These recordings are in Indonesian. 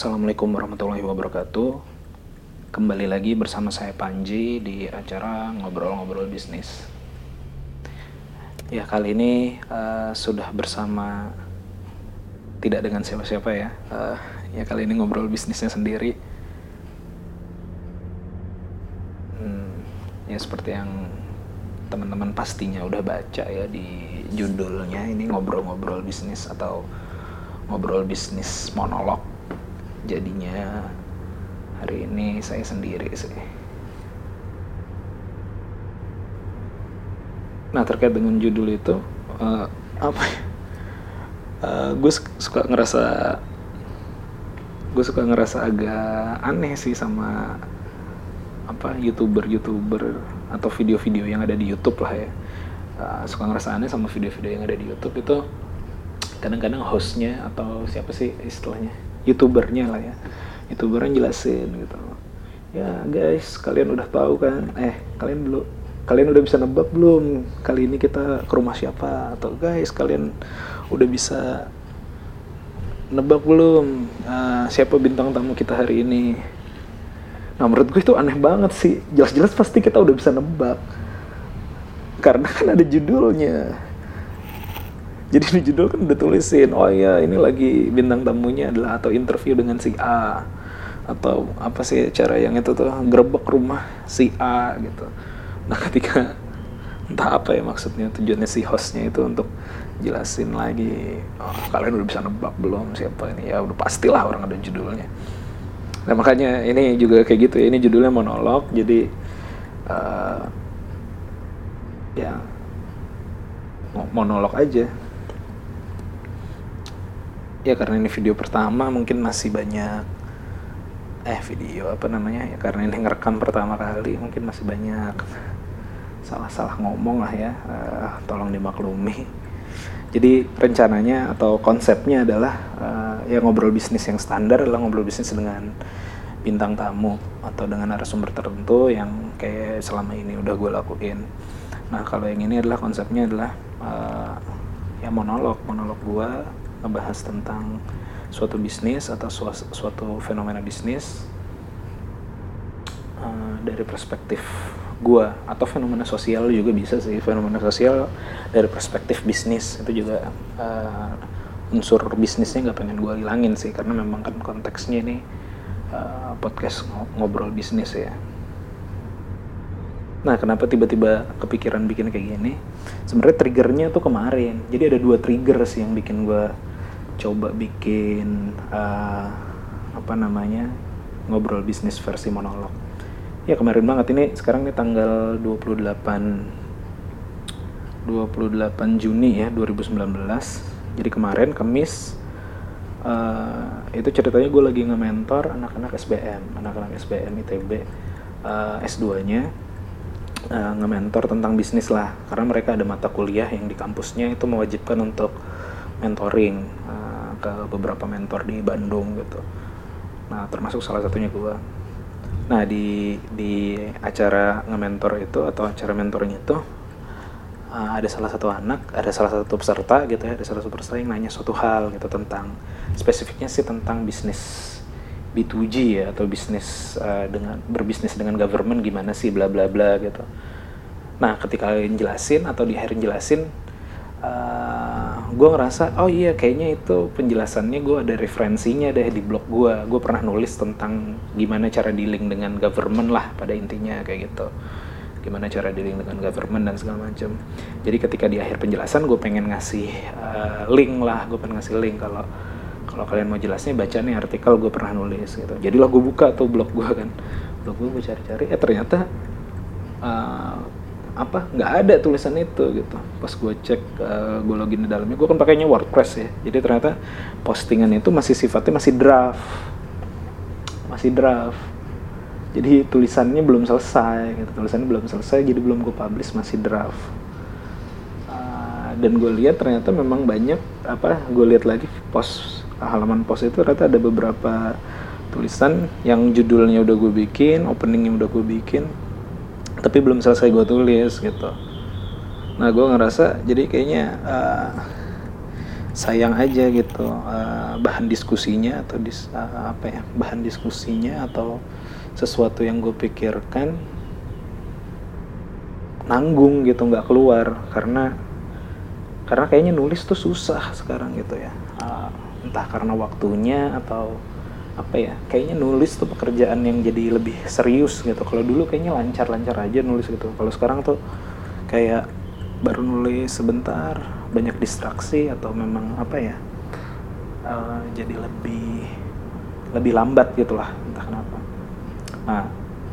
Assalamualaikum warahmatullahi wabarakatuh. Kembali lagi bersama saya Panji di acara ngobrol-ngobrol bisnis. Ya kali ini uh, sudah bersama tidak dengan siapa-siapa ya. Uh, ya kali ini ngobrol bisnisnya sendiri. Hmm, ya seperti yang teman-teman pastinya udah baca ya di judulnya ini ngobrol-ngobrol bisnis atau ngobrol bisnis monolog jadinya hari ini saya sendiri sih. Nah terkait dengan judul itu uh, apa ya? Uh, eh, gue suka ngerasa gue suka ngerasa agak aneh sih sama apa youtuber youtuber atau video-video yang ada di YouTube lah ya. Uh, suka ngerasa aneh sama video-video yang ada di YouTube itu kadang-kadang hostnya atau siapa sih istilahnya youtubernya lah ya. Youtubernya jelasin gitu. Ya guys kalian udah tahu kan? Eh kalian belum kalian udah bisa nebak belum? Kali ini kita ke rumah siapa? Atau guys kalian udah bisa nebak belum? Uh, siapa bintang tamu kita hari ini? Nah menurut gue itu aneh banget sih. Jelas-jelas pasti kita udah bisa nebak. Karena kan ada judulnya jadi di judul kan udah tulisin oh iya ini lagi bintang tamunya adalah atau interview dengan si A. Atau apa sih cara yang itu tuh gerbek rumah si A gitu. Nah ketika entah apa ya maksudnya tujuannya si hostnya itu untuk jelasin lagi oh, kalian udah bisa nebak belum? Siapa ini? Ya udah pastilah orang ada judulnya. Nah makanya ini juga kayak gitu ya ini judulnya monolog. Jadi uh, ya monolog aja ya karena ini video pertama mungkin masih banyak eh video apa namanya ya karena ini ngerekam pertama kali mungkin masih banyak salah-salah ngomong lah ya uh, tolong dimaklumi. Jadi rencananya atau konsepnya adalah uh, ya ngobrol bisnis yang standar adalah ngobrol bisnis dengan bintang tamu atau dengan narasumber tertentu yang kayak selama ini udah gue lakuin. Nah kalau yang ini adalah konsepnya adalah uh, ya monolog monolog gue ngebahas tentang suatu bisnis atau suatu fenomena bisnis uh, dari perspektif gua atau fenomena sosial juga bisa sih fenomena sosial dari perspektif bisnis itu juga uh, unsur bisnisnya nggak pengen gua hilangin sih karena memang kan konteksnya ini uh, podcast ngobrol bisnis ya Nah, kenapa tiba-tiba kepikiran bikin kayak gini? Sebenarnya triggernya tuh kemarin. Jadi ada dua trigger sih yang bikin gue coba bikin uh, apa namanya ngobrol bisnis versi monolog. Ya kemarin banget. Ini sekarang ini tanggal 28 28 Juni ya 2019 jadi kemarin Kamis uh, itu ceritanya gue lagi nge-mentor anak-anak SBM anak-anak SBM ITB uh, S2 nya uh, nge-mentor tentang bisnis lah. Karena mereka ada mata kuliah yang di kampusnya itu mewajibkan untuk mentoring uh, ke beberapa mentor di Bandung gitu nah termasuk salah satunya gue nah di di acara nge-mentor itu atau acara mentoring itu uh, ada salah satu anak ada salah satu peserta gitu ya ada salah satu peserta yang nanya suatu hal gitu tentang spesifiknya sih tentang bisnis B2G ya atau bisnis uh, dengan berbisnis dengan government gimana sih bla bla bla gitu. Nah, ketika jelasin atau di akhir jelasin uh, gue ngerasa oh iya kayaknya itu penjelasannya gue ada referensinya deh di blog gue gue pernah nulis tentang gimana cara dealing dengan government lah pada intinya kayak gitu. Gimana cara dealing dengan government dan segala macam jadi ketika di akhir penjelasan gue pengen ngasih uh, link lah. Gue pengen ngasih link kalau kalau kalian mau jelasnya baca nih artikel gue pernah nulis gitu. Jadilah gue buka tuh blog gue kan. Blog gue gue cari-cari eh ternyata uh, apa nggak ada tulisan itu gitu. Pas gue cek uh, eh, gue login di dalamnya gue kan pakainya WordPress ya. Jadi ternyata postingan itu masih sifatnya masih draft. Masih draft. Jadi tulisannya belum selesai gitu. Tulisannya belum selesai jadi belum gue publish masih draft. Uh, dan gue lihat ternyata memang banyak apa gue lihat lagi post halaman post itu ternyata ada beberapa tulisan yang judulnya udah gue bikin openingnya udah gue bikin tapi belum selesai gue tulis gitu. Nah gue ngerasa jadi kayaknya uh, sayang aja gitu uh, bahan diskusinya atau dis, uh, apa ya bahan diskusinya atau sesuatu yang gue pikirkan nanggung gitu nggak keluar. Karena karena kayaknya nulis tuh susah sekarang gitu ya. Uh, entah karena waktunya atau apa ya kayaknya nulis tuh pekerjaan yang jadi lebih serius gitu. Kalau dulu kayaknya lancar-lancar aja nulis gitu. Kalau sekarang tuh kayak baru nulis sebentar banyak distraksi atau memang apa ya uh, jadi lebih lebih lambat gitulah entah kenapa. Nah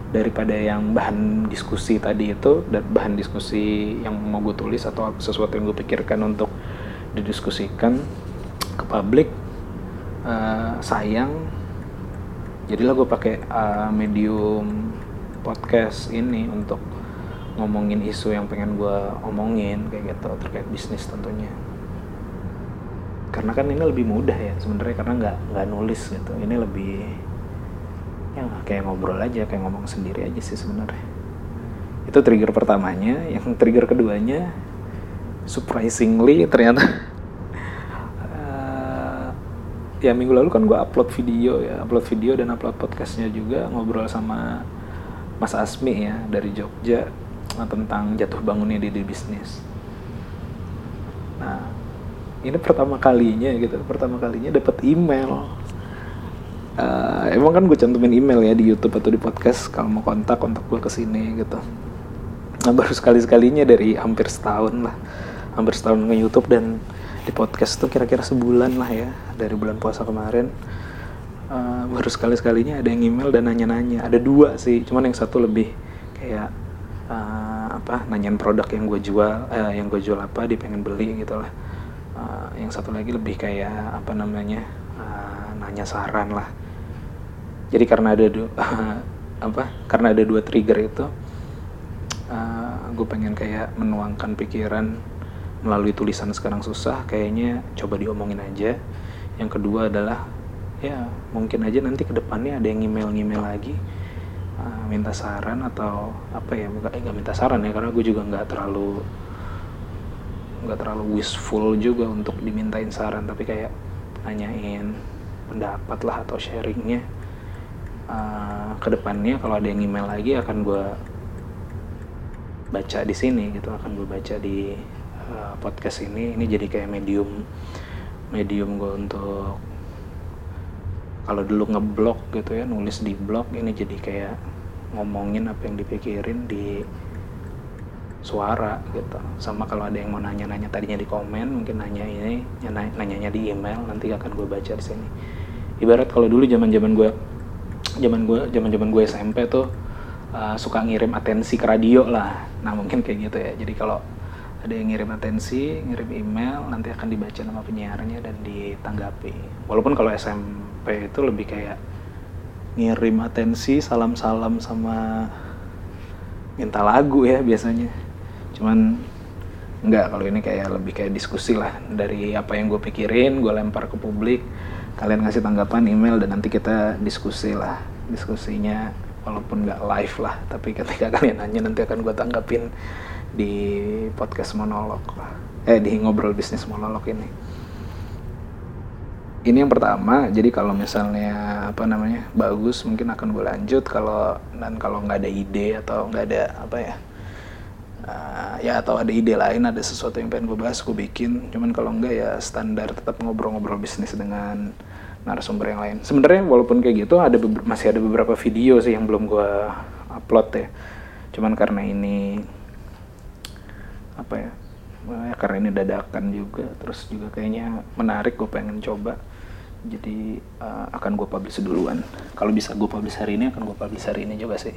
daripada yang bahan diskusi tadi itu dan bahan diskusi yang mau gue tulis atau sesuatu yang gue pikirkan untuk didiskusikan ke publik uh, sayang jadilah gue pakai uh, medium podcast ini untuk ngomongin isu yang pengen gue omongin kayak gitu terkait bisnis tentunya. Karena kan ini lebih mudah ya sebenarnya karena nggak nggak nulis gitu. Ini lebih ya kayak ngobrol aja kayak ngomong sendiri aja sih sebenarnya. Itu trigger pertamanya. Yang trigger keduanya surprisingly ternyata ya minggu lalu kan gue upload video ya upload video dan upload podcastnya juga ngobrol sama Mas Asmi ya dari Jogja tentang jatuh bangunnya di, di bisnis. Nah ini pertama kalinya gitu pertama kalinya dapat email. Uh, emang kan gue cantumin email ya di YouTube atau di podcast kalau mau kontak kontak gue ke sini gitu. Nah baru sekali sekalinya dari hampir setahun lah hampir setahun nge YouTube dan di podcast tuh kira-kira sebulan lah ya dari bulan puasa kemarin. Uh, baru sekali sekalinya ada yang email dan nanya-nanya. Ada dua sih cuman yang satu lebih kayak uh, apa nanyain produk yang gue jual uh, yang gue jual apa dia pengen beli gitu lah. Uh, yang satu lagi lebih kayak apa namanya uh, nanya saran lah. Jadi karena ada dua apa karena ada dua trigger itu uh, gue pengen kayak menuangkan pikiran melalui tulisan sekarang susah kayaknya coba diomongin aja. Yang kedua adalah ya mungkin aja nanti ke depannya ada yang email-email lagi uh, minta saran atau apa ya nggak eh, minta saran ya karena gue juga nggak terlalu nggak terlalu wishful juga untuk dimintain saran tapi kayak nanyain pendapat lah atau sharingnya. Uh, ke depannya kalau ada yang email lagi akan gue baca di sini gitu akan gue baca di uh, podcast ini ini jadi kayak medium medium gue untuk kalau dulu ngeblog gitu ya nulis di blog ini jadi kayak ngomongin apa yang dipikirin di suara gitu. Sama kalau ada yang mau nanya-nanya tadinya di komen mungkin nanya ini nanya-nanya di email nanti akan gue baca di sini. Ibarat kalau dulu zaman zaman gue zaman gue zaman zaman gue SMP tuh uh, suka ngirim atensi ke radio lah. Nah mungkin kayak gitu ya. Jadi kalau ada yang ngirim atensi, ngirim email, nanti akan dibaca nama penyiarnya dan ditanggapi. Walaupun kalau SMP itu lebih kayak ngirim atensi, salam-salam sama minta lagu ya biasanya. Cuman enggak kalau ini kayak lebih kayak diskusi lah dari apa yang gue pikirin, gue lempar ke publik, kalian ngasih tanggapan email dan nanti kita diskusi lah diskusinya walaupun nggak live lah tapi ketika kalian nanya nanti akan gue tanggapin di podcast monolog eh di ngobrol bisnis monolog ini. Ini yang pertama jadi kalau misalnya apa namanya bagus mungkin akan gue lanjut kalau dan kalau nggak ada ide atau nggak ada apa ya uh, ya atau ada ide lain ada sesuatu yang pengen gue bahas gue bikin. Cuman kalau enggak ya standar tetap ngobrol-ngobrol bisnis dengan narasumber yang lain. Sebenarnya walaupun kayak gitu ada masih ada beberapa video sih yang belum gue upload ya. Cuman karena ini apa ya karena ini dadakan juga terus juga kayaknya menarik gue pengen coba. Jadi uh, akan gue publish duluan. Kalau bisa gue publish hari ini akan gue publish hari ini juga sih.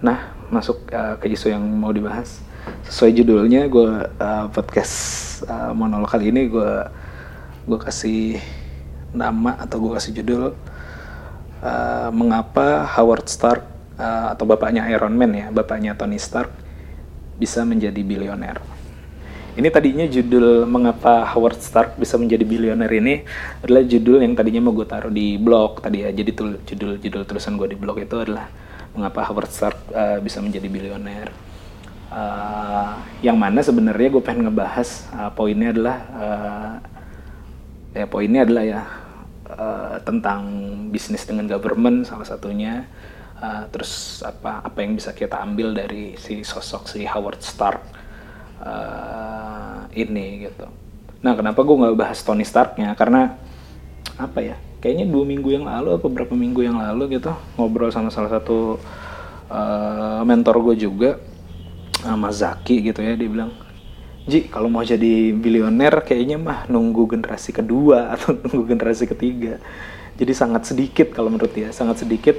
Nah masuk uh, ke isu yang mau dibahas. Sesuai judulnya gue uh, podcast uh, monolog kali ini gue gue kasih nama atau gue kasih judul uh, mengapa Howard Stark uh, atau bapaknya Iron Man ya, bapaknya Tony Stark bisa menjadi bilioner. Ini tadinya judul mengapa Howard Stark bisa menjadi bilioner ini adalah judul yang tadinya mau gue taruh di blog tadi ya. Jadi tul, judul judul tulisan gue di blog itu adalah mengapa Howard Stark uh, bisa menjadi bilioner. uh, yang mana sebenarnya gue pengen ngebahas uh, poinnya adalah uh, ya poinnya adalah ya uh, tentang bisnis dengan government salah satunya uh, terus apa apa yang bisa kita ambil dari si sosok si Howard Stark uh, ini gitu. Nah kenapa gue nggak bahas Tony Starknya? Karena apa ya kayaknya dua minggu yang lalu atau beberapa minggu yang lalu gitu ngobrol sama salah satu uh, mentor gue juga sama Zaki gitu ya dia bilang Ji kalau mau jadi bilioner kayaknya mah nunggu generasi kedua atau nunggu generasi ketiga. Jadi sangat sedikit kalau menurut dia sangat sedikit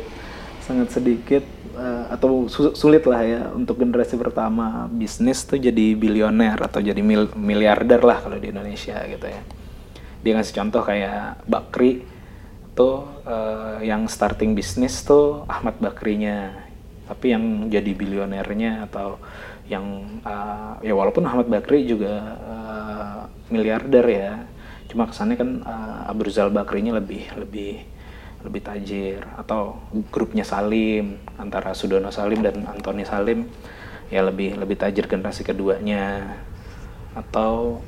sangat sedikit uh, atau sulit lah ya untuk generasi pertama bisnis tuh jadi bilioner atau jadi mil miliarder lah kalau di Indonesia gitu ya. Dia ngasih contoh kayak Bakri tuh uh, yang starting bisnis tuh Ahmad Bakrinya. Tapi yang jadi bilionernya atau yang uh, ya walaupun Ahmad Bakri juga uh, miliarder ya. Cuma kesannya kan uh, Abu Bakrinya lebih lebih lebih tajir atau grupnya Salim antara Sudono Salim dan Antoni Salim ya lebih lebih tajir generasi keduanya. Atau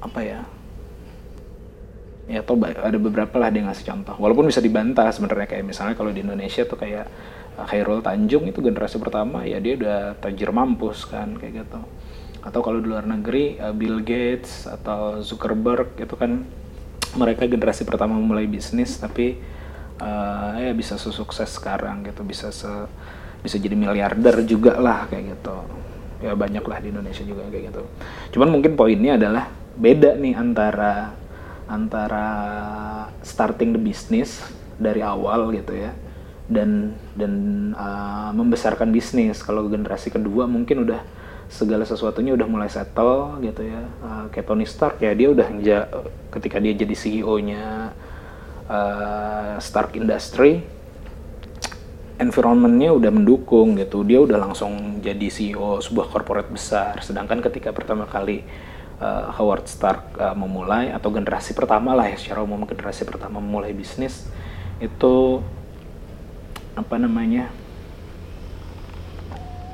apa ya? Ya atau ada beberapa lah dia ngasih contoh. Walaupun bisa dibantah sebenarnya kayak misalnya kalau di Indonesia tuh kayak uh, Khairul Tanjung itu generasi pertama ya dia udah tajir mampus kan kayak gitu. Atau kalau di luar negeri uh, Bill Gates atau Zuckerberg itu kan mereka generasi pertama memulai bisnis tapi uh, ya bisa sukses sekarang gitu bisa se bisa jadi miliarder juga lah kayak gitu. Ya banyak lah di Indonesia juga kayak gitu. Cuman mungkin poinnya adalah beda nih antara antara starting the business dari awal gitu ya dan dan uh, membesarkan bisnis. Kalau generasi kedua mungkin udah segala sesuatunya udah mulai settle gitu ya. Uh, kayak Tony Stark ya dia udah ja, ketika dia jadi CEO-nya uh, Stark Industry environmentnya udah mendukung gitu. Dia udah langsung jadi CEO sebuah corporate besar. Sedangkan ketika pertama kali uh, Howard Stark uh, memulai atau generasi pertama lah ya secara umum generasi pertama memulai bisnis itu apa namanya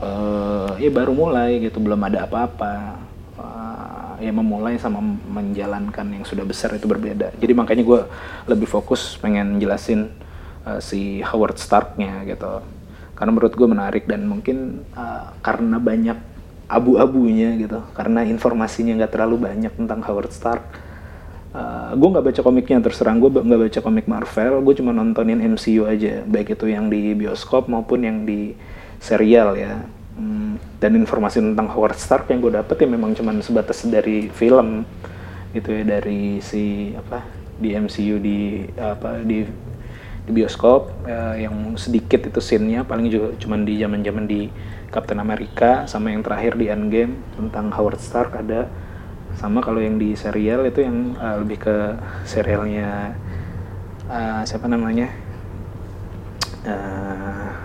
uh, ya baru mulai gitu belum ada apa-apa. Uh, ya memulai sama menjalankan yang sudah besar itu berbeda. Jadi makanya gue lebih fokus pengen jelasin uh, si Howard Starknya gitu. Karena menurut gue menarik dan mungkin uh, karena banyak abu-abunya gitu karena informasinya nggak terlalu banyak tentang Howard Stark uh, gue nggak baca komiknya terserang. Gue nggak baca komik Marvel gue cuma nontonin MCU aja. Baik itu yang di bioskop maupun yang di serial ya. Hmm, dan informasi tentang Howard Stark yang gue dapet ya memang cuma sebatas dari film gitu ya dari si apa di MCU di apa di di bioskop uh, yang sedikit itu scene-nya paling juga cuma di zaman-zaman di Captain America sama yang terakhir di Endgame tentang Howard Stark ada. Sama kalau yang di serial itu yang uh, lebih ke serialnya uh, siapa namanya? Uh,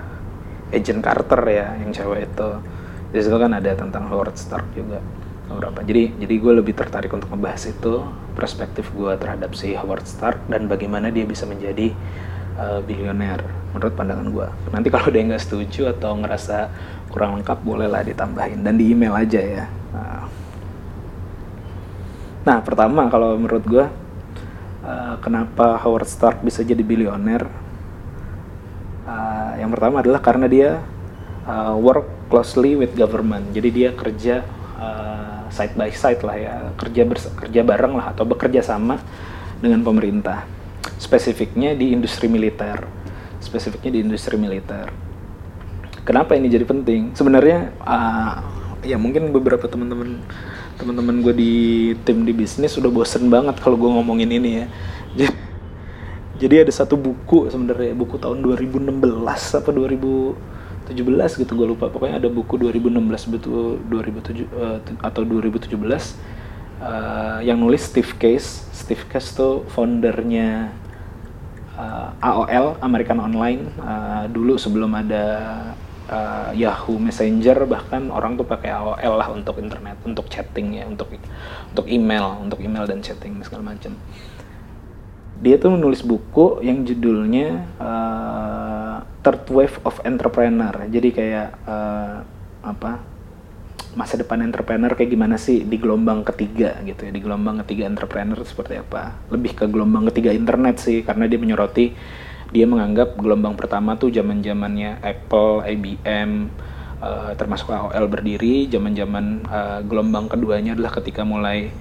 Agent Carter ya yang cewek itu. Di situ kan ada tentang Howard Stark juga. Beberapa jadi jadi gue lebih tertarik untuk membahas itu perspektif gue terhadap si Howard Stark dan bagaimana dia bisa menjadi uh, bilioner menurut pandangan gue nanti kalau dia nggak setuju atau ngerasa kurang lengkap bolehlah ditambahin. Dan di email aja ya. Nah, nah pertama kalau menurut gue uh, kenapa Howard Stark bisa jadi bilioner uh, yang pertama adalah karena dia uh, work closely with government. Jadi dia kerja uh, side by side lah ya. Kerja kerja bareng lah atau bekerja sama dengan pemerintah. Spesifiknya di industri militer. Spesifiknya di industri militer. Kenapa ini jadi penting? Sebenarnya uh, ya mungkin beberapa teman-teman teman-teman gue di tim di bisnis sudah bosen banget kalau gue ngomongin ini ya. Jadi ada satu buku sebenarnya buku tahun 2016 apa 2017 gitu gue lupa. Pokoknya ada buku 2016 betul 2007 uh, atau 2017 uh, eh, yang nulis Steve Case. Steve Case tuh foundernya uh, AOL American Online. Uh, dulu sebelum ada uh, Yahoo Messenger bahkan orang tuh pakai AOL lah untuk internet untuk chatting ya untuk untuk email untuk email dan chatting segala macam dia tuh menulis buku yang judulnya uh, Third Wave of Entrepreneur. Jadi kayak uh, apa masa depan entrepreneur kayak gimana sih di gelombang ketiga gitu ya di gelombang ketiga entrepreneur seperti apa. Lebih ke gelombang ketiga internet sih karena dia menyoroti dia menganggap gelombang pertama tuh zaman zamannya Apple, IBM, uh, eh, termasuk AOL berdiri, zaman zaman uh, gelombang keduanya adalah ketika mulai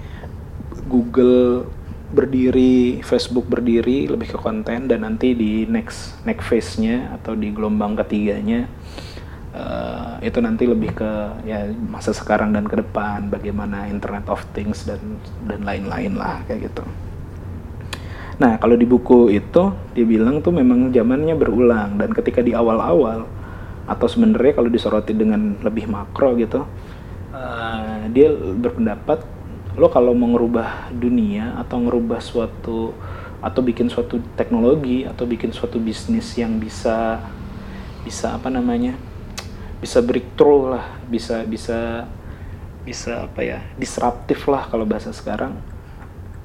Google berdiri, Facebook berdiri lebih ke konten dan nanti di next next phase-nya atau di gelombang ketiganya uh, itu nanti lebih ke ya masa sekarang dan ke depan bagaimana Internet of Things dan dan lain-lain lah kayak gitu. Nah kalau di buku itu dibilang tuh memang zamannya berulang dan ketika di awal-awal atau sebenarnya kalau disoroti dengan lebih makro gitu uh, dia berpendapat lo kalau mau ngerubah dunia atau ngerubah suatu atau bikin suatu teknologi atau bikin suatu bisnis yang bisa bisa apa namanya bisa breakthrough lah bisa bisa bisa apa ya disruptif lah kalau bahasa sekarang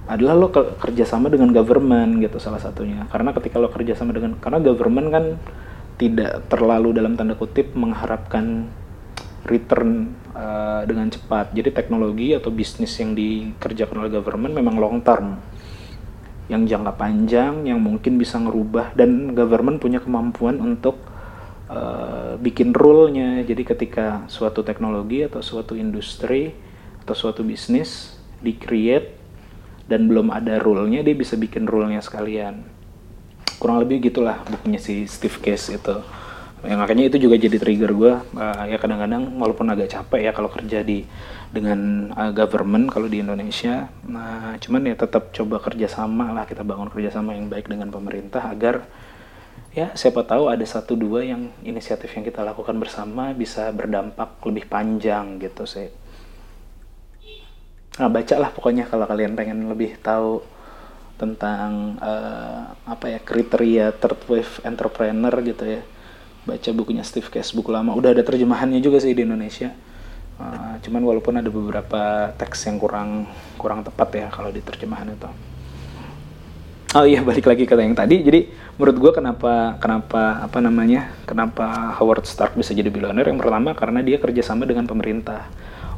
adalah lo kerjasama dengan government gitu salah satunya. Karena ketika lo kerjasama dengan karena government kan tidak terlalu dalam tanda kutip mengharapkan return uh, dengan cepat. Jadi teknologi atau bisnis yang dikerjakan oleh government memang long term, yang jangka panjang, yang mungkin bisa ngerubah dan government punya kemampuan untuk uh, bikin rule-nya. Jadi ketika suatu teknologi atau suatu industri atau suatu bisnis di create dan belum ada rule-nya, dia bisa bikin rule-nya sekalian. Kurang lebih gitulah bukunya si Steve Case itu yang makanya itu juga jadi trigger gue uh, ya kadang-kadang walaupun agak capek ya kalau kerja di dengan uh, government kalau di Indonesia nah cuman ya tetap coba kerjasama lah kita bangun kerjasama yang baik dengan pemerintah agar ya siapa tahu ada satu dua yang inisiatif yang kita lakukan bersama bisa berdampak lebih panjang gitu sih. Nah baca lah pokoknya kalau kalian pengen lebih tahu tentang uh, apa ya kriteria third wave entrepreneur gitu ya baca bukunya Steve Case buku lama. Udah ada terjemahannya juga sih di Indonesia. Uh, cuman walaupun ada beberapa teks yang kurang kurang tepat ya kalau di terjemahan itu. Oh iya balik lagi ke yang tadi. Jadi menurut gue kenapa kenapa apa namanya kenapa Howard Stark bisa jadi billionaire? Yang pertama karena dia kerjasama dengan pemerintah.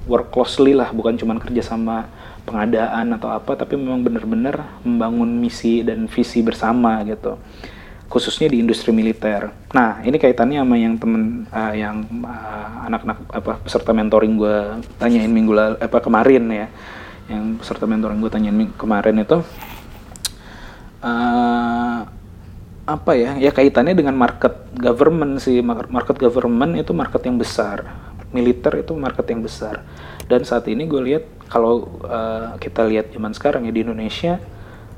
Work closely lah bukan cuma kerjasama pengadaan atau apa tapi memang benar-benar membangun misi dan visi bersama gitu khususnya di industri militer. Nah, ini kaitannya sama yang temen uh, yang uh, anak-anak apa peserta mentoring gue tanyain minggu lalu apa kemarin ya. Yang peserta mentoring gue tanyain kemarin itu uh, apa ya? Ya kaitannya dengan market government sih. Market government itu market yang besar. Militer itu market yang besar. Dan saat ini gue lihat kalau uh, kita lihat zaman sekarang ya di Indonesia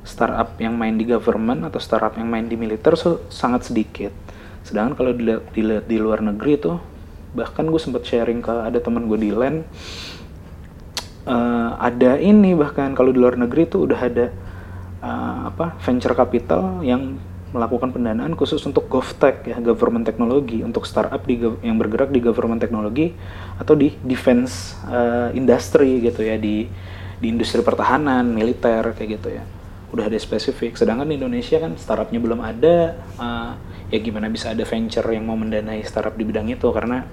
startup yang main di government atau startup yang main di militer so, sangat sedikit. Sedangkan kalau dilihat, dilihat di luar negeri tuh, bahkan gue sempat sharing ke ada teman gue di land, uh, ada ini bahkan kalau di luar negeri tuh udah ada uh, apa venture capital yang melakukan pendanaan khusus untuk GovTech ya government teknologi untuk startup di yang bergerak di government teknologi atau di defense uh, industry gitu ya di di industri pertahanan militer kayak gitu ya udah ada spesifik. Sedangkan di Indonesia kan startupnya belum ada uh, ya gimana bisa ada venture yang mau mendanai startup di bidang itu? Karena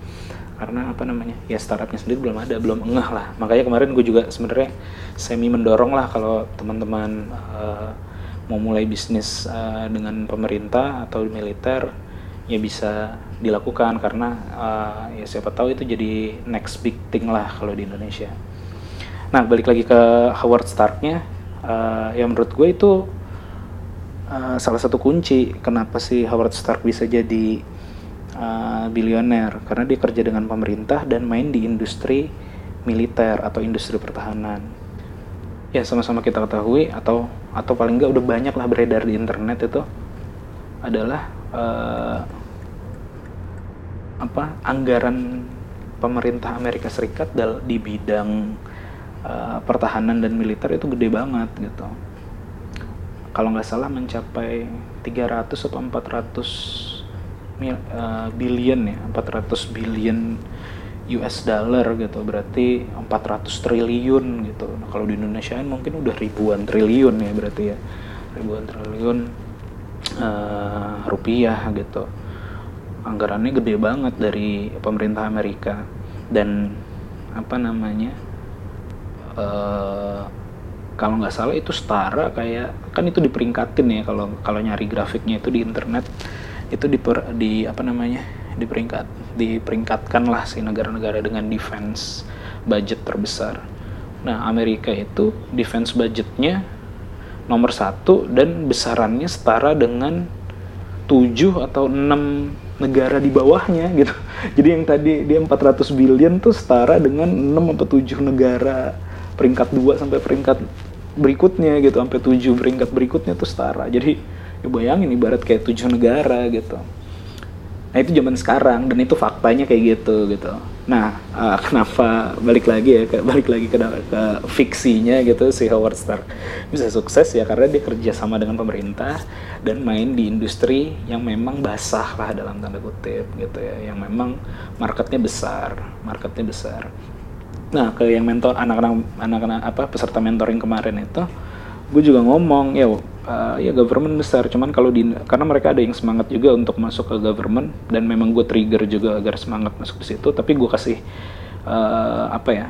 karena apa namanya? Ya startupnya sendiri belum ada belum engah lah. Makanya kemarin gue juga sebenarnya semi mendorong lah kalau teman-teman uh, mau mulai bisnis uh, dengan pemerintah atau militer ya bisa dilakukan. Karena uh, ya siapa tahu itu jadi next big thing lah kalau di Indonesia. Nah balik lagi ke Howard Starknya uh, ya menurut gue itu uh, salah satu kunci kenapa sih Howard Stark bisa jadi uh, bilioner. Karena dia kerja dengan pemerintah dan main di industri militer atau industri pertahanan. Ya sama-sama kita ketahui atau atau paling nggak udah banyak lah beredar di internet itu adalah uh, apa anggaran pemerintah Amerika Serikat di bidang uh, pertahanan dan militer itu gede banget gitu. Kalau nggak salah mencapai 300 atau 400 mil, uh, billion ya 400 billion US dollar gitu. Berarti 400 triliun gitu. Nah, kalau di Indonesia kan mungkin udah ribuan triliun ya berarti ya. Ribuan triliun uh, rupiah gitu. Anggarannya gede banget dari pemerintah Amerika. Dan apa namanya uh, kalau nggak salah itu setara kayak kan itu diperingkatin ya kalau kalau nyari grafiknya itu di internet itu di di apa namanya diperingkat diperingkatkan lah si negara-negara dengan defense budget terbesar. Nah Amerika itu defense budgetnya nomor satu dan besarannya setara dengan tujuh atau enam negara di bawahnya gitu. Jadi yang tadi dia 400 billion tuh setara dengan 6 atau 7 negara peringkat 2 sampai peringkat berikutnya gitu sampai tujuh peringkat berikutnya tuh setara. Jadi ya bayangin ibarat kayak tujuh negara gitu. Nah itu zaman sekarang dan itu faktanya kayak gitu gitu. Nah uh, kenapa balik lagi ya balik lagi ke, ke fiksinya gitu si Howard Stark. Bisa sukses ya karena dia kerja sama dengan pemerintah dan main di industri yang memang basah lah dalam tanda kutip gitu ya yang memang marketnya besar marketnya besar Nah, ke yang mentor anak-anak anak-anak apa peserta mentoring kemarin itu, gue juga ngomong ya uh, ya government besar, cuman kalau di karena mereka ada yang semangat juga untuk masuk ke government dan memang gue trigger juga agar semangat masuk di situ, tapi gue kasih uh, apa ya?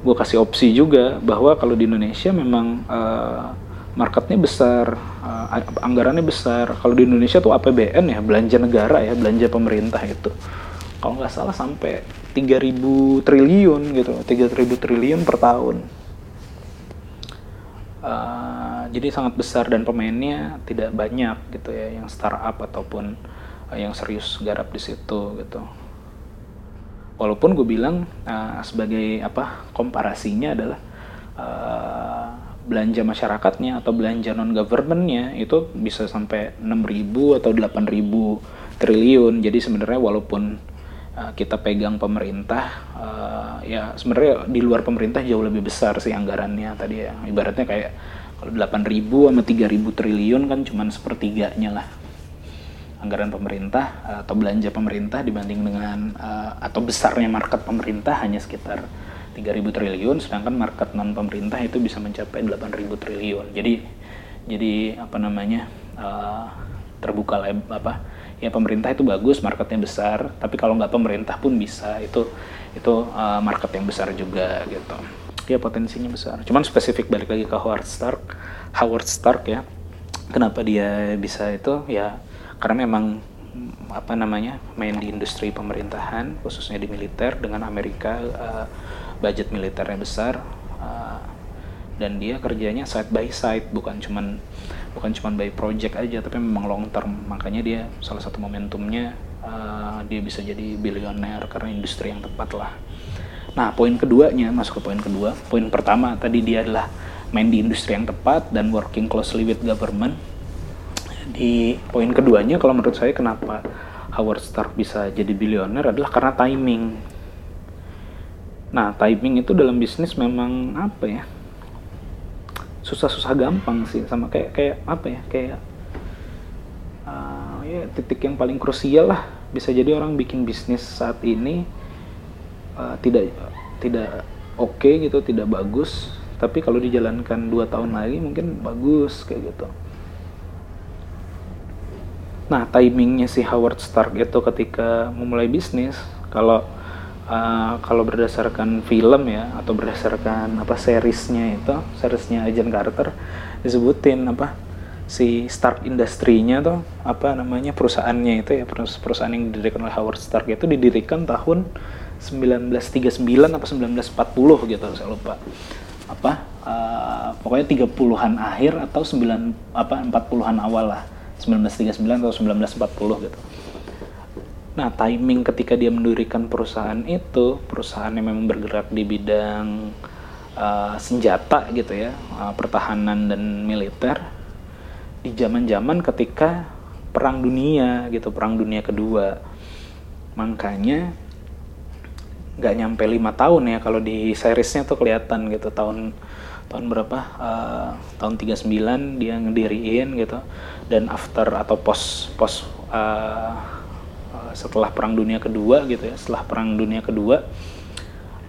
Gue kasih opsi juga bahwa kalau di Indonesia memang uh, marketnya besar, uh, anggarannya besar. Kalau di Indonesia tuh APBN ya belanja negara ya belanja pemerintah itu kalau nggak salah sampai 3000 triliun gitu 3000 triliun per tahun. Uh, jadi sangat besar dan pemainnya tidak banyak gitu ya yang startup ataupun uh, yang serius garap di situ gitu. Walaupun gue bilang uh, sebagai apa komparasinya adalah uh, belanja masyarakatnya atau belanja non governmentnya itu bisa sampai 6.000 atau 8.000 triliun. Jadi sebenarnya walaupun kita pegang pemerintah uh, ya sebenarnya di luar pemerintah jauh lebih besar sih anggarannya tadi ya. Ibaratnya kayak kalau 8.000 sama 3.000 triliun kan cuman sepertiganya lah anggaran pemerintah uh, atau belanja pemerintah dibanding dengan uh, atau besarnya market pemerintah hanya sekitar 3.000 triliun sedangkan market non pemerintah itu bisa mencapai 8.000 triliun. Jadi jadi apa namanya uh, terbuka lab, apa ya pemerintah itu bagus marketnya besar tapi kalau nggak pemerintah pun bisa. Itu itu uh, market yang besar juga gitu. Ya potensinya besar. Cuman spesifik balik lagi ke Howard Stark Howard Stark ya. Kenapa dia bisa itu? Ya karena memang apa namanya main di industri pemerintahan khususnya di militer dengan Amerika uh, budget militernya besar uh, dan dia kerjanya side by side bukan cuman bukan cuma by project aja tapi memang long term. Makanya dia salah satu momentumnya uh, dia bisa jadi bilioner karena industri yang tepat lah. Nah poin keduanya masuk ke poin kedua. Poin pertama tadi dia adalah main di industri yang tepat dan working closely with government. Di poin keduanya kalau menurut saya kenapa Howard Stark bisa jadi bilioner adalah karena timing. Nah timing itu dalam bisnis memang apa ya susah-susah gampang sih sama kayak kayak apa ya kayak uh, ya titik yang paling krusial lah. Bisa jadi orang bikin bisnis saat ini uh, tidak tidak oke okay gitu tidak bagus. Tapi kalau dijalankan dua tahun lagi mungkin bagus kayak gitu. Nah timingnya si Howard Stark itu ketika memulai bisnis kalau uh, kalau berdasarkan film ya atau berdasarkan apa seriesnya itu seriesnya Agent Carter disebutin apa si Stark Industry-nya tuh apa namanya perusahaannya itu ya perusahaan yang didirikan oleh Howard Stark itu didirikan tahun 1939 apa 1940 gitu saya lupa. Apa uh, pokoknya 30-an akhir atau 9 apa 40-an awal lah 1939 atau 1940 gitu Nah, timing ketika dia mendirikan perusahaan itu, perusahaan yang memang bergerak di bidang uh, senjata gitu ya, uh, pertahanan dan militer, di zaman-zaman ketika perang dunia gitu, perang dunia kedua. Makanya nggak nyampe lima tahun ya kalau di seriesnya tuh kelihatan gitu tahun tahun berapa uh, tahun 39 dia ngediriin gitu dan after atau post post uh, setelah Perang Dunia Kedua gitu ya, setelah Perang Dunia Kedua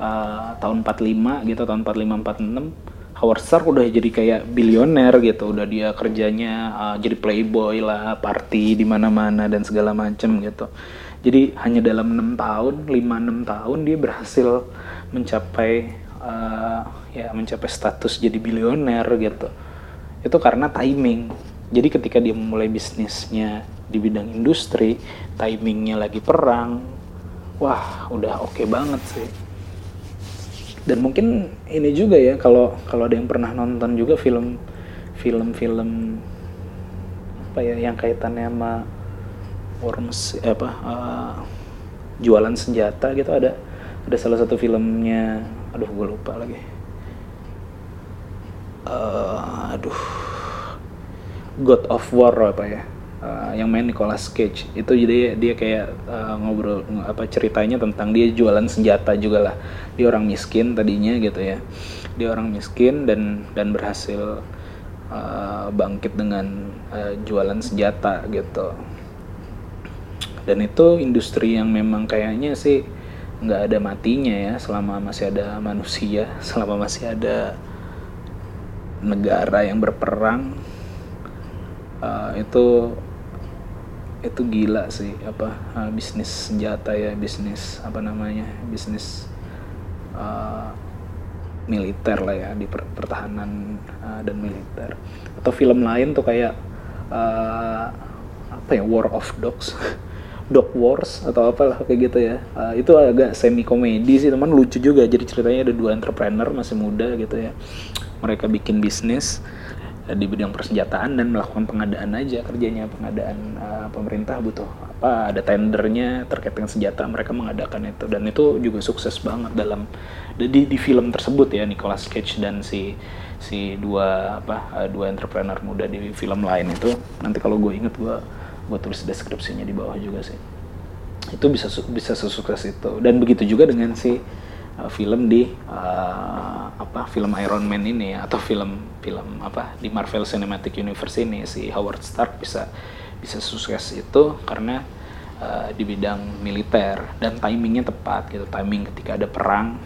uh, tahun 45 gitu, tahun 45 46 Howard Stark udah jadi kayak bilioner gitu, udah dia kerjanya uh, jadi playboy lah, party di mana-mana dan segala macem gitu. jadi hanya dalam enam tahun lima enam tahun dia berhasil mencapai uh, ya mencapai status jadi bilioner gitu. Itu karena timing jadi ketika dia memulai bisnisnya di bidang industri timingnya lagi perang wah udah oke okay banget sih. Dan mungkin ini juga ya kalau kalau ada yang pernah nonton juga film film-film apa ya yang kaitannya sama worms apa uh, jualan senjata gitu ada ada salah satu filmnya aduh gue lupa lagi. Uh, aduh God of War apa ya? Uh, yang main Nicolas Cage. Itu jadi dia kayak uh, ngobrol apa ceritanya tentang dia jualan senjata juga lah. Dia orang miskin tadinya gitu ya. Dia orang miskin dan dan berhasil uh, bangkit dengan uh, jualan senjata gitu. Dan itu industri yang memang kayaknya sih nggak ada matinya ya selama masih ada manusia selama masih ada negara yang berperang uh, itu itu gila sih apa uh, bisnis senjata ya bisnis apa namanya bisnis uh, militer lah ya di per pertahanan uh, dan militer. Atau film lain tuh kayak uh, apa ya War of Dogs Dog Wars atau apalah kayak gitu ya. Uh, itu agak semi komedi sih teman lucu juga. Jadi ceritanya ada dua entrepreneur masih muda gitu ya. Mereka bikin bisnis di bidang persenjataan dan melakukan pengadaan aja kerjanya pengadaan uh, pemerintah butuh apa ada tendernya terkait dengan senjata mereka mengadakan itu. Dan itu juga sukses banget dalam di, di film tersebut ya Nicolas Cage dan si si dua apa uh, dua entrepreneur muda di film lain itu. Nanti kalau gue inget gue gue tulis deskripsinya di bawah juga sih. Itu bisa bisa sesukses itu. Dan begitu juga dengan si film di uh, apa film Iron Man ini atau film film apa di Marvel Cinematic Universe ini si Howard Stark bisa bisa sukses itu karena uh, di bidang militer dan timingnya tepat gitu timing ketika ada perang.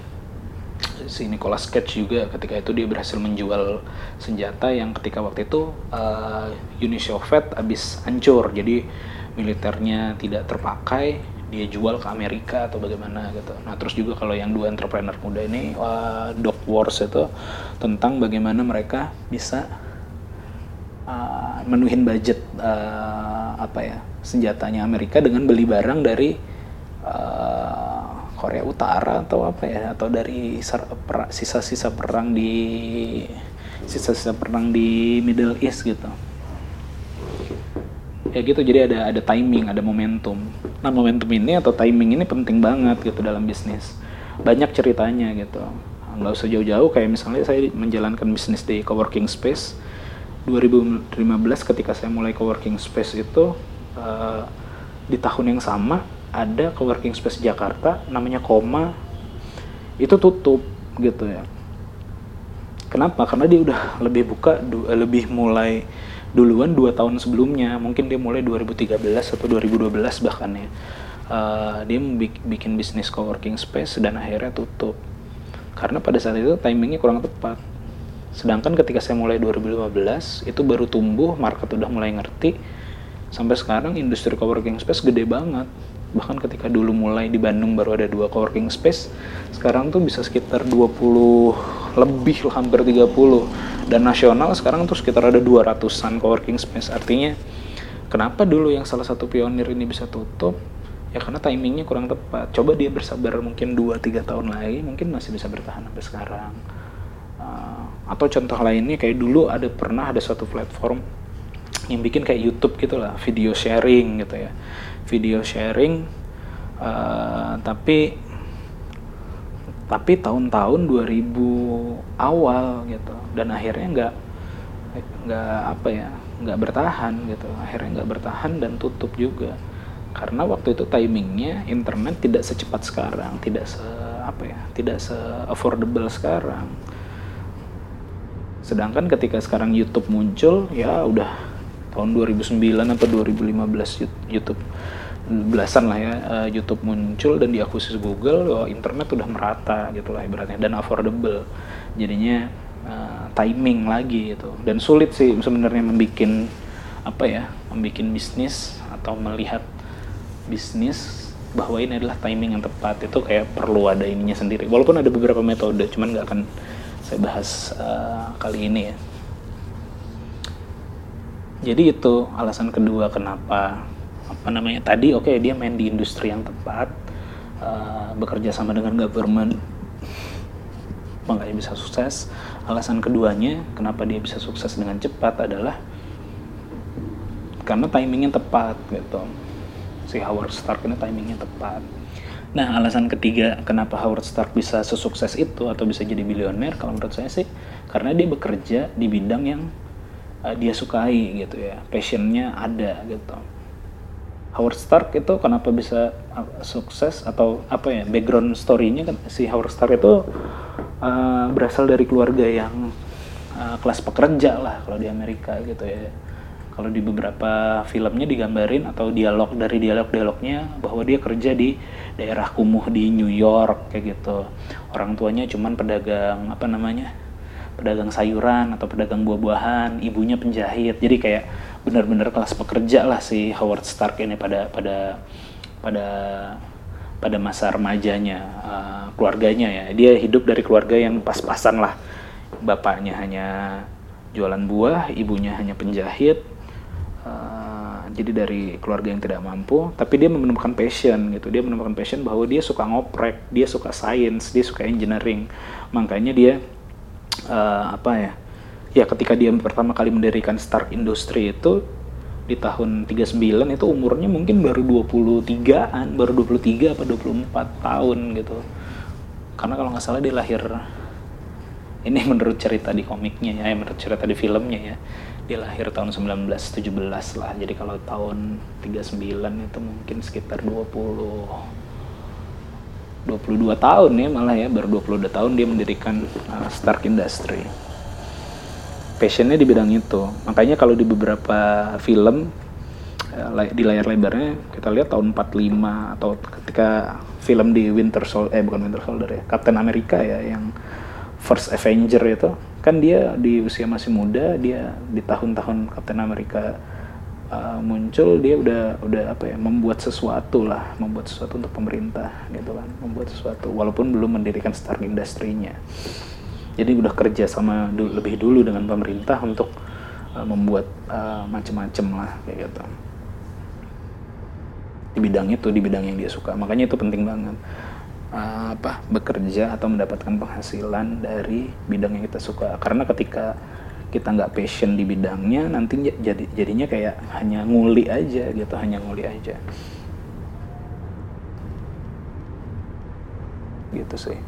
Si Nicolas Cage juga ketika itu dia berhasil menjual senjata yang ketika waktu itu uh, Uni Soviet habis hancur jadi militernya tidak terpakai dia jual ke Amerika atau bagaimana gitu. Nah terus juga kalau yang dua entrepreneur muda ini uh, Doc Wars itu tentang bagaimana mereka bisa uh, menuhin budget uh, apa ya senjatanya Amerika dengan beli barang dari uh, Korea Utara atau apa ya atau dari sisa-sisa perang di sisa-sisa perang di Middle East gitu ya gitu jadi ada ada timing ada momentum nah momentum ini atau timing ini penting banget gitu dalam bisnis. Banyak ceritanya gitu. Nggak usah jauh-jauh kayak misalnya saya menjalankan bisnis di coworking space 2015 ketika saya mulai coworking space itu uh, di tahun yang sama ada coworking space Jakarta namanya Koma. Itu tutup gitu ya. Kenapa? Karena dia udah lebih buka lebih mulai duluan dua tahun sebelumnya. Mungkin dia mulai 2013 atau 2012 bahkan ya. Uh, dia bikin bisnis coworking space dan akhirnya tutup. Karena pada saat itu timingnya kurang tepat. Sedangkan ketika saya mulai 2015 itu baru tumbuh market udah mulai ngerti. Sampai sekarang industri coworking space gede banget bahkan ketika dulu mulai di Bandung baru ada dua coworking space sekarang tuh bisa sekitar 20 lebih hampir 30 dan nasional sekarang tuh sekitar ada 200an coworking space. Artinya kenapa dulu yang salah satu pionir ini bisa tutup? Ya karena timingnya kurang tepat. Coba dia bersabar mungkin 2-3 tahun lagi mungkin masih bisa bertahan sampai sekarang. Uh, atau contoh lainnya kayak dulu ada pernah ada suatu platform yang bikin kayak YouTube gitu lah video sharing gitu ya. Video sharing uh, tapi tapi tahun-tahun 2000 awal gitu. Dan akhirnya nggak nggak apa ya nggak bertahan gitu. Akhirnya nggak bertahan dan tutup juga. Karena waktu itu timingnya internet tidak secepat sekarang tidak se apa ya tidak se affordable sekarang. Sedangkan ketika sekarang YouTube muncul ya udah tahun 2009 atau 2015 YouTube belasan lah ya uh, YouTube muncul dan diakuisisi Google oh, internet udah merata gitu lah ibaratnya dan affordable. Jadinya uh, timing lagi gitu. Dan sulit sih sebenarnya membuat apa ya membuat bisnis atau melihat bisnis bahwa ini adalah timing yang tepat. Itu kayak perlu ada ininya sendiri. Walaupun ada beberapa metode cuman nggak akan saya bahas uh, kali ini ya jadi itu alasan kedua kenapa apa namanya tadi oke okay, dia main di industri yang tepat uh, bekerja sama dengan government makanya bisa sukses alasan keduanya kenapa dia bisa sukses dengan cepat adalah karena timingnya tepat gitu si Howard Stark ini timingnya tepat. Nah, alasan ketiga kenapa Howard Stark bisa sesukses itu atau bisa jadi bilioner kalau menurut saya sih karena dia bekerja di bidang yang uh, dia sukai gitu ya, passionnya ada gitu. Howard Stark itu kenapa bisa uh, sukses atau apa ya background story-nya kan si Howard Stark itu uh, berasal dari keluarga yang uh, kelas pekerja lah kalau di Amerika gitu ya. Kalau di beberapa filmnya digambarin atau dialog dari dialog-dialognya bahwa dia kerja di daerah kumuh di New York kayak gitu. Orang tuanya cuman pedagang apa namanya pedagang sayuran atau pedagang buah-buahan ibunya penjahit jadi kayak benar-benar kelas pekerja lah si Howard Stark ini pada pada pada pada masa remajanya uh, keluarganya ya dia hidup dari keluarga yang pas-pasan lah bapaknya hanya jualan buah ibunya hanya penjahit Uh, jadi dari keluarga yang tidak mampu, tapi dia menemukan passion gitu. Dia menemukan passion bahwa dia suka ngoprek, dia suka sains, dia suka engineering. Makanya dia uh, apa ya? Ya ketika dia pertama kali mendirikan Stark Industry itu di tahun 39 itu umurnya mungkin baru 23-an, baru 23 apa 24 tahun gitu. Karena kalau nggak salah dia lahir ini menurut cerita di komiknya ya, menurut cerita di filmnya ya dia lahir tahun 1917 lah jadi kalau tahun 39 itu mungkin sekitar 20 22 tahun ya malah ya baru 22 tahun dia mendirikan uh, Stark Industry. Passionnya di bidang itu. Makanya kalau di beberapa film uh, di layar lebarnya kita lihat tahun 45 atau ketika film di Winter Soldier eh bukan Winter Soldier ya Captain America ya yang First Avenger itu kan dia di usia masih muda dia di tahun-tahun Captain America uh, muncul dia udah udah apa ya membuat sesuatu lah membuat sesuatu untuk pemerintah gitu kan. Membuat sesuatu walaupun belum mendirikan Stark Industry-nya jadi udah kerja sama du lebih dulu dengan pemerintah untuk uh, membuat uh, macam-macam lah kayak gitu. Di bidang itu di bidang yang dia suka. Makanya itu penting banget. Uh, apa bekerja atau mendapatkan penghasilan dari bidang yang kita suka. Karena ketika kita nggak passion di bidangnya nanti jadi jadinya kayak hanya nguli aja gitu hanya nguli aja. Gitu sih.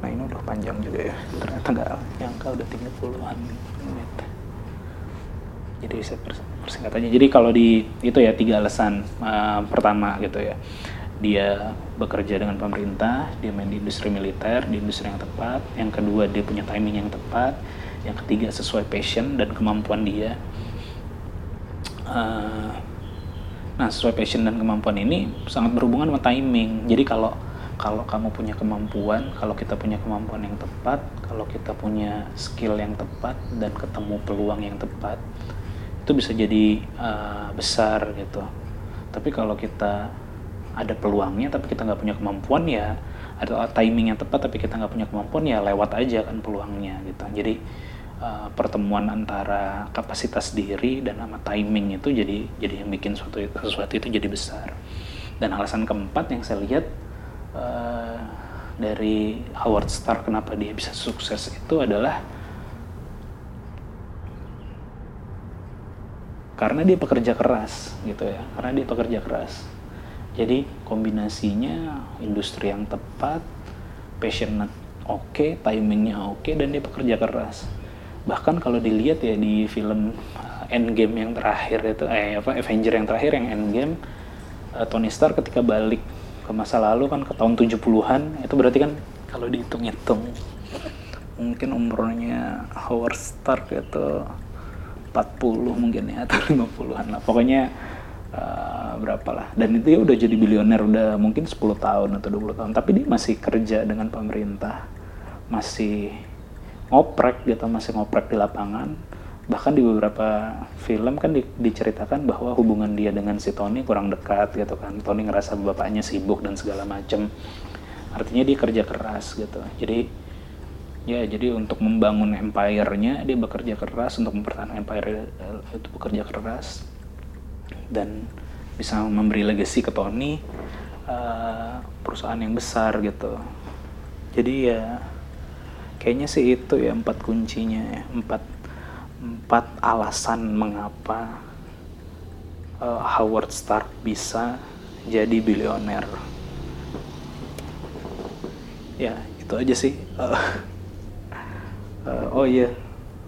Nah ini udah panjang juga ya. Ternyata nggak nyangka udah 30-an menit. Jadi saya persingkat aja jadi kalau di itu ya tiga alasan uh, pertama gitu ya. Dia bekerja dengan pemerintah, dia main di industri militer, di industri yang tepat. Yang kedua, dia punya timing yang tepat. Yang ketiga, sesuai passion dan kemampuan dia. Uh, nah, sesuai passion dan kemampuan ini sangat berhubungan sama timing. Jadi kalau kalau kamu punya kemampuan, kalau kita punya kemampuan yang tepat, kalau kita punya skill yang tepat dan ketemu peluang yang tepat, itu bisa jadi uh, besar gitu. Tapi kalau kita ada peluangnya tapi kita nggak punya kemampuan ya ada timing yang tepat tapi kita nggak punya kemampuan ya lewat aja kan peluangnya gitu jadi uh, pertemuan antara kapasitas diri dan sama timing itu jadi jadi yang bikin sesuatu sesuatu itu jadi besar dan alasan keempat yang saya lihat uh, dari Howard Stark kenapa dia bisa sukses itu adalah karena dia pekerja keras gitu ya karena dia pekerja keras jadi kombinasinya industri yang tepat, passionate oke, okay, timingnya oke, okay, dan dia bekerja keras. Bahkan kalau dilihat ya di film Endgame yang terakhir itu, eh apa Avenger yang terakhir yang Endgame, uh, Tony Stark ketika balik ke masa lalu kan ke tahun 70-an, itu berarti kan kalau dihitung-hitung mungkin umurnya Howard Stark itu 40 mungkin ya atau 50-an lah. Pokoknya uh, berapa lah dan itu ya udah jadi bilioner udah mungkin 10 tahun atau 20 tahun tapi dia masih kerja dengan pemerintah masih ngoprek gitu masih ngoprek di lapangan. Bahkan di beberapa film kan di, diceritakan bahwa hubungan dia dengan si Tony kurang dekat gitu kan. Tony ngerasa bapaknya sibuk dan segala macem. Artinya dia kerja keras gitu. Jadi ya jadi untuk membangun empire-nya dia bekerja keras. Untuk mempertahankan empire eh, itu bekerja keras. Dan bisa memberi legacy ke Tony uh, perusahaan yang besar gitu. Jadi ya kayaknya sih itu ya empat kuncinya ya. Empat empat alasan mengapa uh, Howard Stark bisa jadi bilioner. Ya itu aja sih. Uh, uh, oh iya.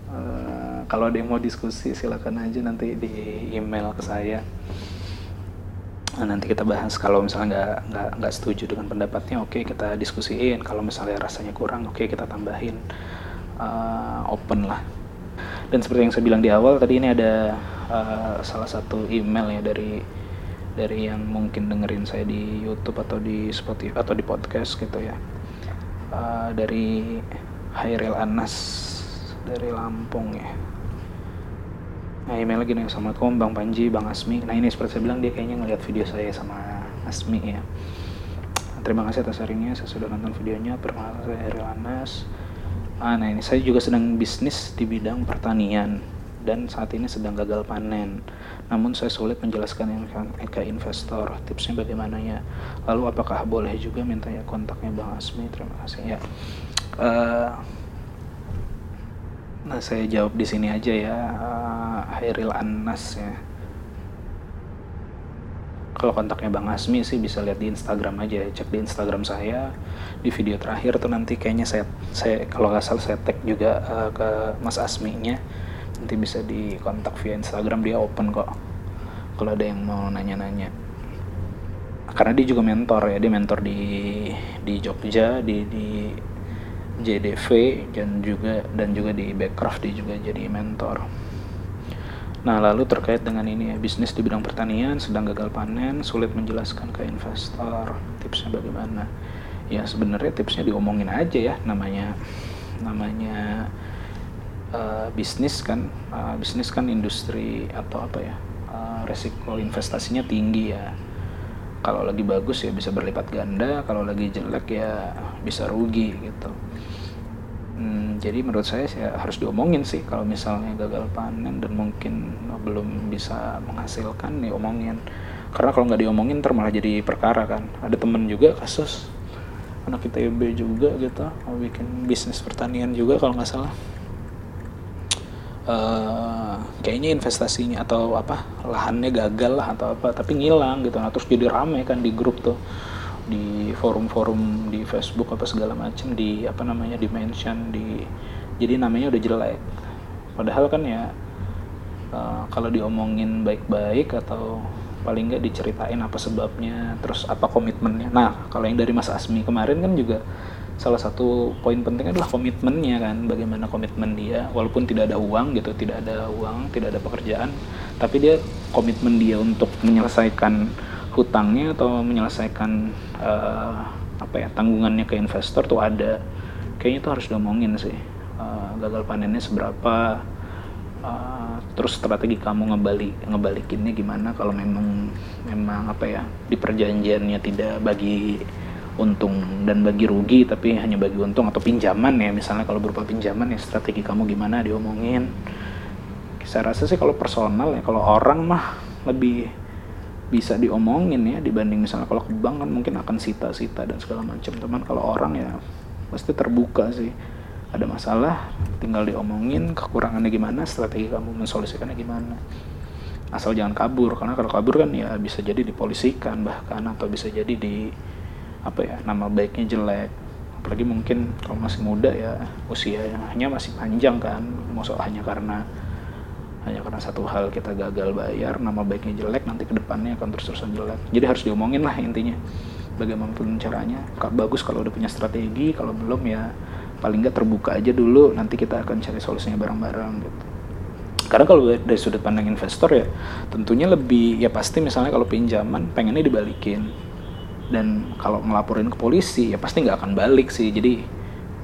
Uh, kalau ada yang mau diskusi silakan aja nanti di email ke saya Nah, nanti kita bahas kalau misalnya nggak nggak nggak setuju dengan pendapatnya, oke okay, kita diskusiin. Kalau misalnya rasanya kurang, oke okay, kita tambahin. Uh, open lah. Dan seperti yang saya bilang di awal tadi ini ada uh, salah satu email ya dari dari yang mungkin dengerin saya di YouTube atau di Spotify atau di podcast gitu ya. Uh, dari Hairil Anas dari Lampung ya Nah email lagi nih Assalamualaikum Bang Panji, Bang Asmi. Nah ini seperti saya bilang dia kayaknya ngeliat video saya sama Asmi ya. Terima kasih atas sharingnya, saya sudah nonton videonya. Perkenalkan saya Eril Anas ah, Nah ini saya juga sedang bisnis di bidang pertanian Dan saat ini sedang gagal panen. Namun saya sulit menjelaskan ke investor. Tipsnya bagaimana ya? Lalu apakah boleh juga minta ya kontaknya Bang Asmi? Terima kasih ya. Uh, Nah, saya jawab di sini aja ya, uh, Hairil Anas ya. Kalau kontaknya Bang Asmi sih bisa lihat di Instagram aja, cek di Instagram saya. Di video terakhir tuh nanti kayaknya saya, saya kalau nggak salah saya tag juga uh, ke Mas Asmi-nya. Nanti bisa di kontak via Instagram dia open kok. Kalau ada yang mau nanya-nanya. Karena dia juga mentor ya, dia mentor di di Jogja, di di JDV dan juga dan juga di Backcraft dia juga jadi mentor. Nah, lalu terkait dengan ini ya, bisnis di bidang pertanian sedang gagal panen, sulit menjelaskan ke investor. Tipsnya bagaimana? Ya, sebenarnya tipsnya diomongin aja ya, namanya namanya uh, bisnis kan, uh, bisnis kan industri atau apa ya? Uh, resiko investasinya tinggi ya. Kalau lagi bagus ya bisa berlipat ganda, kalau lagi jelek ya bisa rugi gitu Hmm, jadi menurut saya saya harus diomongin sih kalau misalnya gagal panen dan mungkin belum bisa menghasilkan diomongin. Karena kalau nggak diomongin ntar malah jadi perkara kan. Ada temen juga kasus anak ITB juga gitu mau bikin bisnis pertanian juga kalau nggak salah. Uh, kayaknya investasinya atau apa lahannya gagal lah atau apa tapi ngilang gitu nah terus jadi rame kan di grup tuh di forum-forum di Facebook apa segala macam di apa namanya di mention di jadi namanya udah jelek. Padahal kan ya uh, kalau diomongin baik-baik atau paling nggak diceritain apa sebabnya terus apa komitmennya. Nah kalau yang dari Mas Asmi kemarin kan juga salah satu poin penting adalah komitmennya kan bagaimana komitmen dia. Walaupun tidak ada uang gitu tidak ada uang tidak ada pekerjaan tapi dia komitmen dia untuk menyelesaikan hutangnya atau menyelesaikan uh, apa ya tanggungannya ke investor tuh ada. Kayaknya tuh harus diomongin sih uh, gagal panennya seberapa uh, terus strategi kamu ngebalik ngebalikinnya gimana kalau memang memang apa ya di perjanjiannya tidak bagi untung dan bagi rugi tapi hanya bagi untung atau pinjaman ya. Misalnya kalau berupa pinjaman ya strategi kamu gimana diomongin. Saya rasa sih kalau personal ya kalau orang mah lebih bisa diomongin ya dibanding misalnya kalau ke bank kan mungkin akan sita-sita dan segala macam. Teman kalau orang ya pasti terbuka sih. Ada masalah tinggal diomongin kekurangannya gimana strategi kamu mensolusikannya gimana. Asal jangan kabur karena kalau kabur kan ya bisa jadi dipolisikan bahkan atau bisa jadi di apa ya nama baiknya jelek. Apalagi mungkin kalau masih muda ya usianya masih panjang kan maksud hanya karena hanya karena satu hal kita gagal bayar nama baiknya jelek nanti ke depannya akan terus-terusan jelek. Jadi harus diomongin lah intinya bagaimanapun caranya. Bagus kalau udah punya strategi kalau belum ya paling nggak terbuka aja dulu nanti kita akan cari solusinya bareng-bareng gitu. Karena kalau dari sudut pandang investor ya tentunya lebih ya pasti misalnya kalau pinjaman pengennya dibalikin. Dan kalau ngelaporin ke polisi ya pasti nggak akan balik sih. Jadi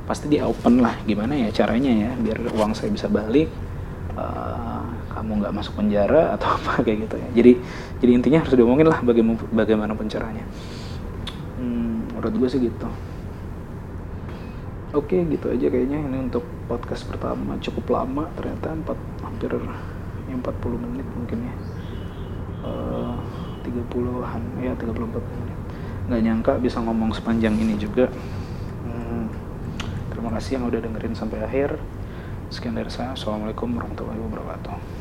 pasti dia open lah gimana ya caranya ya biar uang saya bisa balik uh, kamu nggak masuk penjara atau apa kayak gitu ya. Jadi jadi intinya harus diomongin lah bagaimana bagaimana caranya. Hmm, menurut gue sih gitu. Oke gitu aja kayaknya. Ini untuk podcast pertama cukup lama ternyata empat hampir 40 menit mungkin ya. Uh, 30-an ya 34 menit. Nggak nyangka bisa ngomong sepanjang ini juga. Hmm, terima kasih yang udah dengerin sampai akhir. Sekian dari saya. Assalamualaikum warahmatullahi wabarakatuh